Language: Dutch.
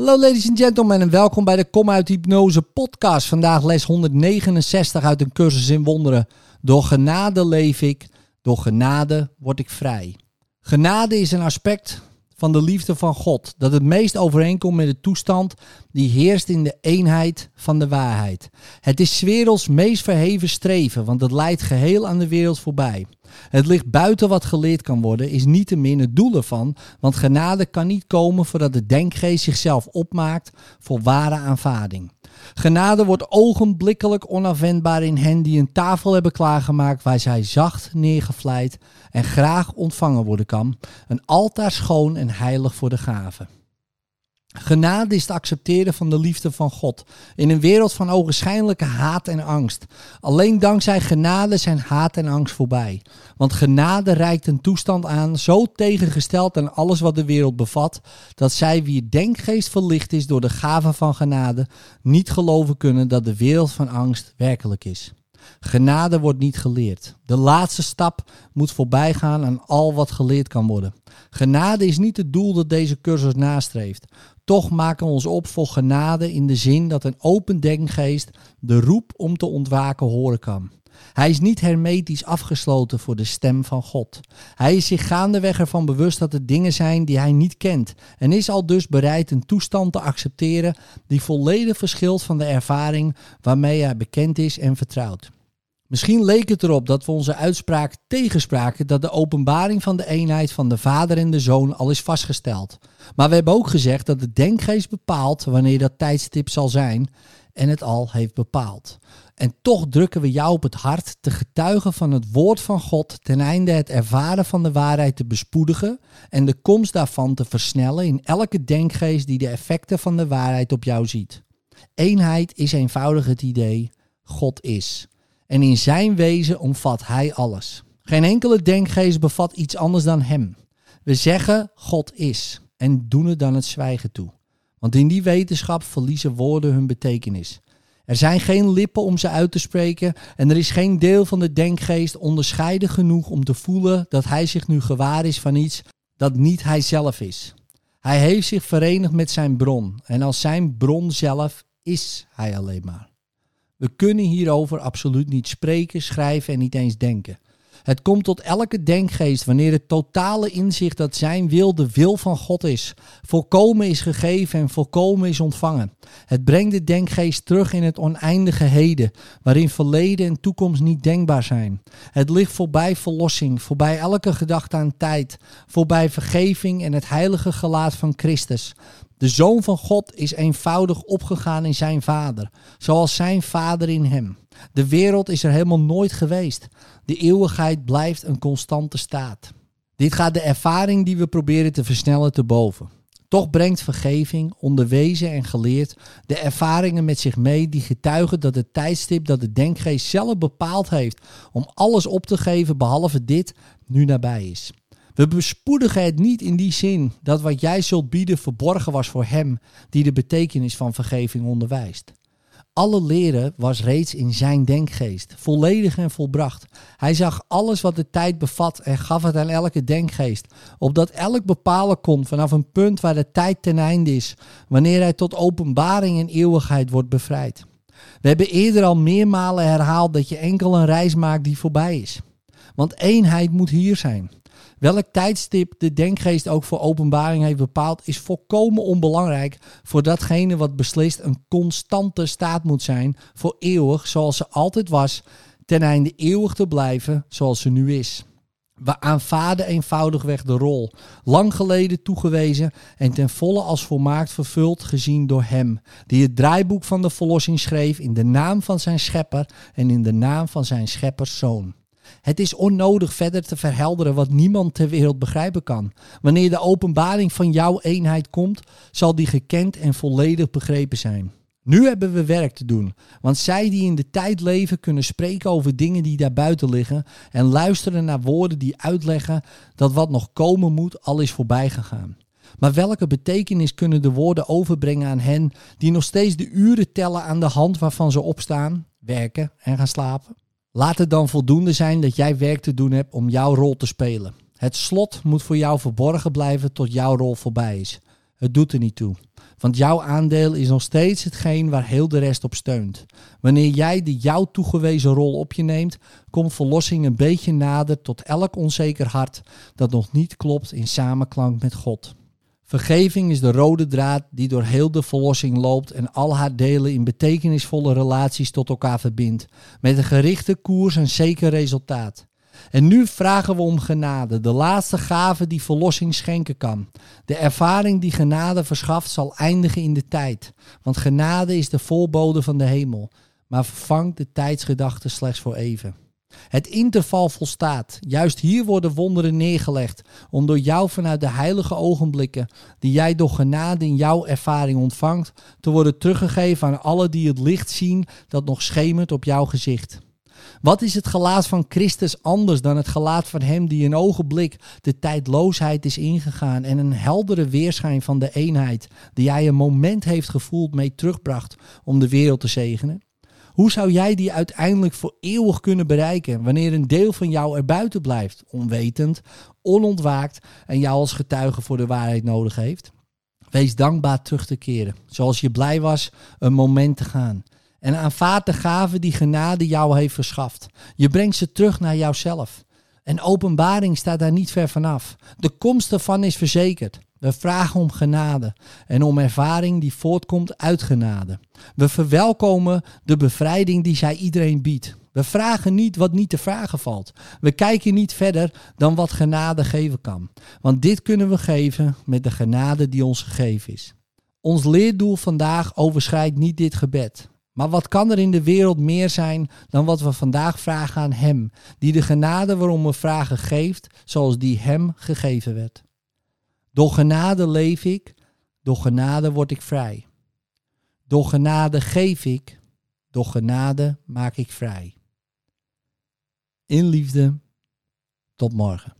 Hallo ladies and gentlemen en welkom bij de Kom uit Hypnose podcast. Vandaag les 169 uit een cursus in wonderen. Door genade leef ik, door genade word ik vrij. Genade is een aspect van de liefde van God dat het meest overeenkomt met de toestand die heerst in de eenheid van de waarheid. Het is werelds meest verheven streven, want het leidt geheel aan de wereld voorbij. Het ligt buiten wat geleerd kan worden, is niettemin het doel ervan, want genade kan niet komen voordat de denkgeest zichzelf opmaakt voor ware aanvaarding. Genade wordt ogenblikkelijk onafwendbaar in hen die een tafel hebben klaargemaakt waar zij zacht neergevlijd en graag ontvangen worden kan, een altaar schoon en heilig voor de gave. Genade is het accepteren van de liefde van God in een wereld van ogenschijnlijke haat en angst. Alleen dankzij genade zijn haat en angst voorbij. Want genade reikt een toestand aan, zo tegengesteld aan alles wat de wereld bevat, dat zij wie denkgeest verlicht is door de gave van genade, niet geloven kunnen dat de wereld van angst werkelijk is. Genade wordt niet geleerd. De laatste stap moet voorbij gaan aan al wat geleerd kan worden. Genade is niet het doel dat deze cursus nastreeft. Toch maken we ons op voor genade in de zin dat een open denkgeest de roep om te ontwaken horen kan. Hij is niet hermetisch afgesloten voor de stem van God. Hij is zich gaandeweg ervan bewust dat er dingen zijn die hij niet kent en is al dus bereid een toestand te accepteren die volledig verschilt van de ervaring waarmee hij bekend is en vertrouwt. Misschien leek het erop dat we onze uitspraak tegenspraken dat de openbaring van de eenheid van de Vader en de Zoon al is vastgesteld. Maar we hebben ook gezegd dat de denkgeest bepaalt wanneer dat tijdstip zal zijn en het al heeft bepaald. En toch drukken we jou op het hart te getuigen van het woord van God ten einde het ervaren van de waarheid te bespoedigen en de komst daarvan te versnellen in elke denkgeest die de effecten van de waarheid op jou ziet. Eenheid is eenvoudig het idee God is en in zijn wezen omvat hij alles. Geen enkele denkgeest bevat iets anders dan hem. We zeggen God is en doen er dan het zwijgen toe. Want in die wetenschap verliezen woorden hun betekenis. Er zijn geen lippen om ze uit te spreken en er is geen deel van de denkgeest onderscheiden genoeg om te voelen dat hij zich nu gewaar is van iets dat niet hij zelf is. Hij heeft zich verenigd met zijn bron en als zijn bron zelf is hij alleen maar. We kunnen hierover absoluut niet spreken, schrijven en niet eens denken. Het komt tot elke denkgeest wanneer het totale inzicht dat zijn wil de wil van God is, volkomen is gegeven en volkomen is ontvangen. Het brengt de denkgeest terug in het oneindige heden, waarin verleden en toekomst niet denkbaar zijn. Het ligt voorbij verlossing, voorbij elke gedachte aan tijd, voorbij vergeving en het heilige gelaat van Christus. De Zoon van God is eenvoudig opgegaan in zijn Vader, zoals zijn Vader in hem. De wereld is er helemaal nooit geweest. De eeuwigheid blijft een constante staat. Dit gaat de ervaring die we proberen te versnellen te boven. Toch brengt vergeving, onderwezen en geleerd de ervaringen met zich mee die getuigen dat het tijdstip dat de denkgeest zelf bepaald heeft om alles op te geven behalve dit nu nabij is. We bespoedigen het niet in die zin dat wat jij zult bieden verborgen was voor hem die de betekenis van vergeving onderwijst. Alle leren was reeds in zijn denkgeest, volledig en volbracht. Hij zag alles wat de tijd bevat en gaf het aan elke denkgeest, opdat elk bepalen kon vanaf een punt waar de tijd ten einde is, wanneer hij tot openbaring en eeuwigheid wordt bevrijd. We hebben eerder al meermalen herhaald dat je enkel een reis maakt die voorbij is. Want eenheid moet hier zijn. Welk tijdstip de denkgeest ook voor openbaring heeft bepaald, is volkomen onbelangrijk voor datgene wat beslist een constante staat moet zijn voor eeuwig, zoals ze altijd was, ten einde eeuwig te blijven zoals ze nu is. We aanvaarden eenvoudigweg de rol, lang geleden toegewezen en ten volle als volmaakt vervuld gezien door Hem, die het draaiboek van de verlossing schreef in de naam van zijn schepper en in de naam van zijn schepperszoon. Het is onnodig verder te verhelderen wat niemand ter wereld begrijpen kan. Wanneer de openbaring van jouw eenheid komt, zal die gekend en volledig begrepen zijn. Nu hebben we werk te doen, want zij die in de tijd leven kunnen spreken over dingen die daarbuiten liggen en luisteren naar woorden die uitleggen dat wat nog komen moet al is voorbij gegaan. Maar welke betekenis kunnen de woorden overbrengen aan hen die nog steeds de uren tellen aan de hand waarvan ze opstaan, werken en gaan slapen? Laat het dan voldoende zijn dat jij werk te doen hebt om jouw rol te spelen. Het slot moet voor jou verborgen blijven tot jouw rol voorbij is. Het doet er niet toe. Want jouw aandeel is nog steeds hetgeen waar heel de rest op steunt. Wanneer jij de jou toegewezen rol op je neemt, komt verlossing een beetje nader tot elk onzeker hart dat nog niet klopt in samenklank met God. Vergeving is de rode draad die door heel de verlossing loopt en al haar delen in betekenisvolle relaties tot elkaar verbindt, met een gerichte koers en zeker resultaat. En nu vragen we om genade, de laatste gave die verlossing schenken kan. De ervaring die genade verschaft zal eindigen in de tijd, want genade is de voorbode van de hemel, maar vervangt de tijdsgedachte slechts voor even. Het interval volstaat. Juist hier worden wonderen neergelegd om door jou vanuit de heilige ogenblikken, die jij door genade in jouw ervaring ontvangt, te worden teruggegeven aan alle die het licht zien dat nog schemert op jouw gezicht. Wat is het gelaat van Christus anders dan het gelaat van Hem die een ogenblik de tijdloosheid is ingegaan en een heldere weerschijn van de eenheid die Hij een moment heeft gevoeld mee terugbracht om de wereld te zegenen? Hoe zou jij die uiteindelijk voor eeuwig kunnen bereiken wanneer een deel van jou er buiten blijft, onwetend, onontwaakt en jou als getuige voor de waarheid nodig heeft? Wees dankbaar terug te keren, zoals je blij was een moment te gaan. En aanvaard de gave die genade jou heeft verschaft. Je brengt ze terug naar jouzelf. En openbaring staat daar niet ver vanaf. De komst ervan is verzekerd. We vragen om genade en om ervaring die voortkomt uit genade. We verwelkomen de bevrijding die zij iedereen biedt. We vragen niet wat niet te vragen valt. We kijken niet verder dan wat genade geven kan. Want dit kunnen we geven met de genade die ons gegeven is. Ons leerdoel vandaag overschrijdt niet dit gebed. Maar wat kan er in de wereld meer zijn dan wat we vandaag vragen aan Hem, die de genade waarom we vragen geeft, zoals die Hem gegeven werd? Door genade leef ik, door genade word ik vrij. Door genade geef ik, door genade maak ik vrij. In liefde, tot morgen.